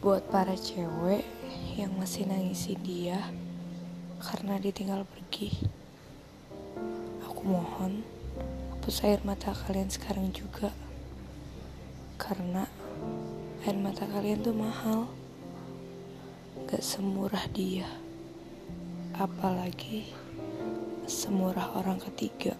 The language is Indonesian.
buat para cewek yang masih nangisin dia karena ditinggal pergi. Aku mohon hapus air mata kalian sekarang juga. Karena air mata kalian tuh mahal. Gak semurah dia. Apalagi semurah orang ketiga.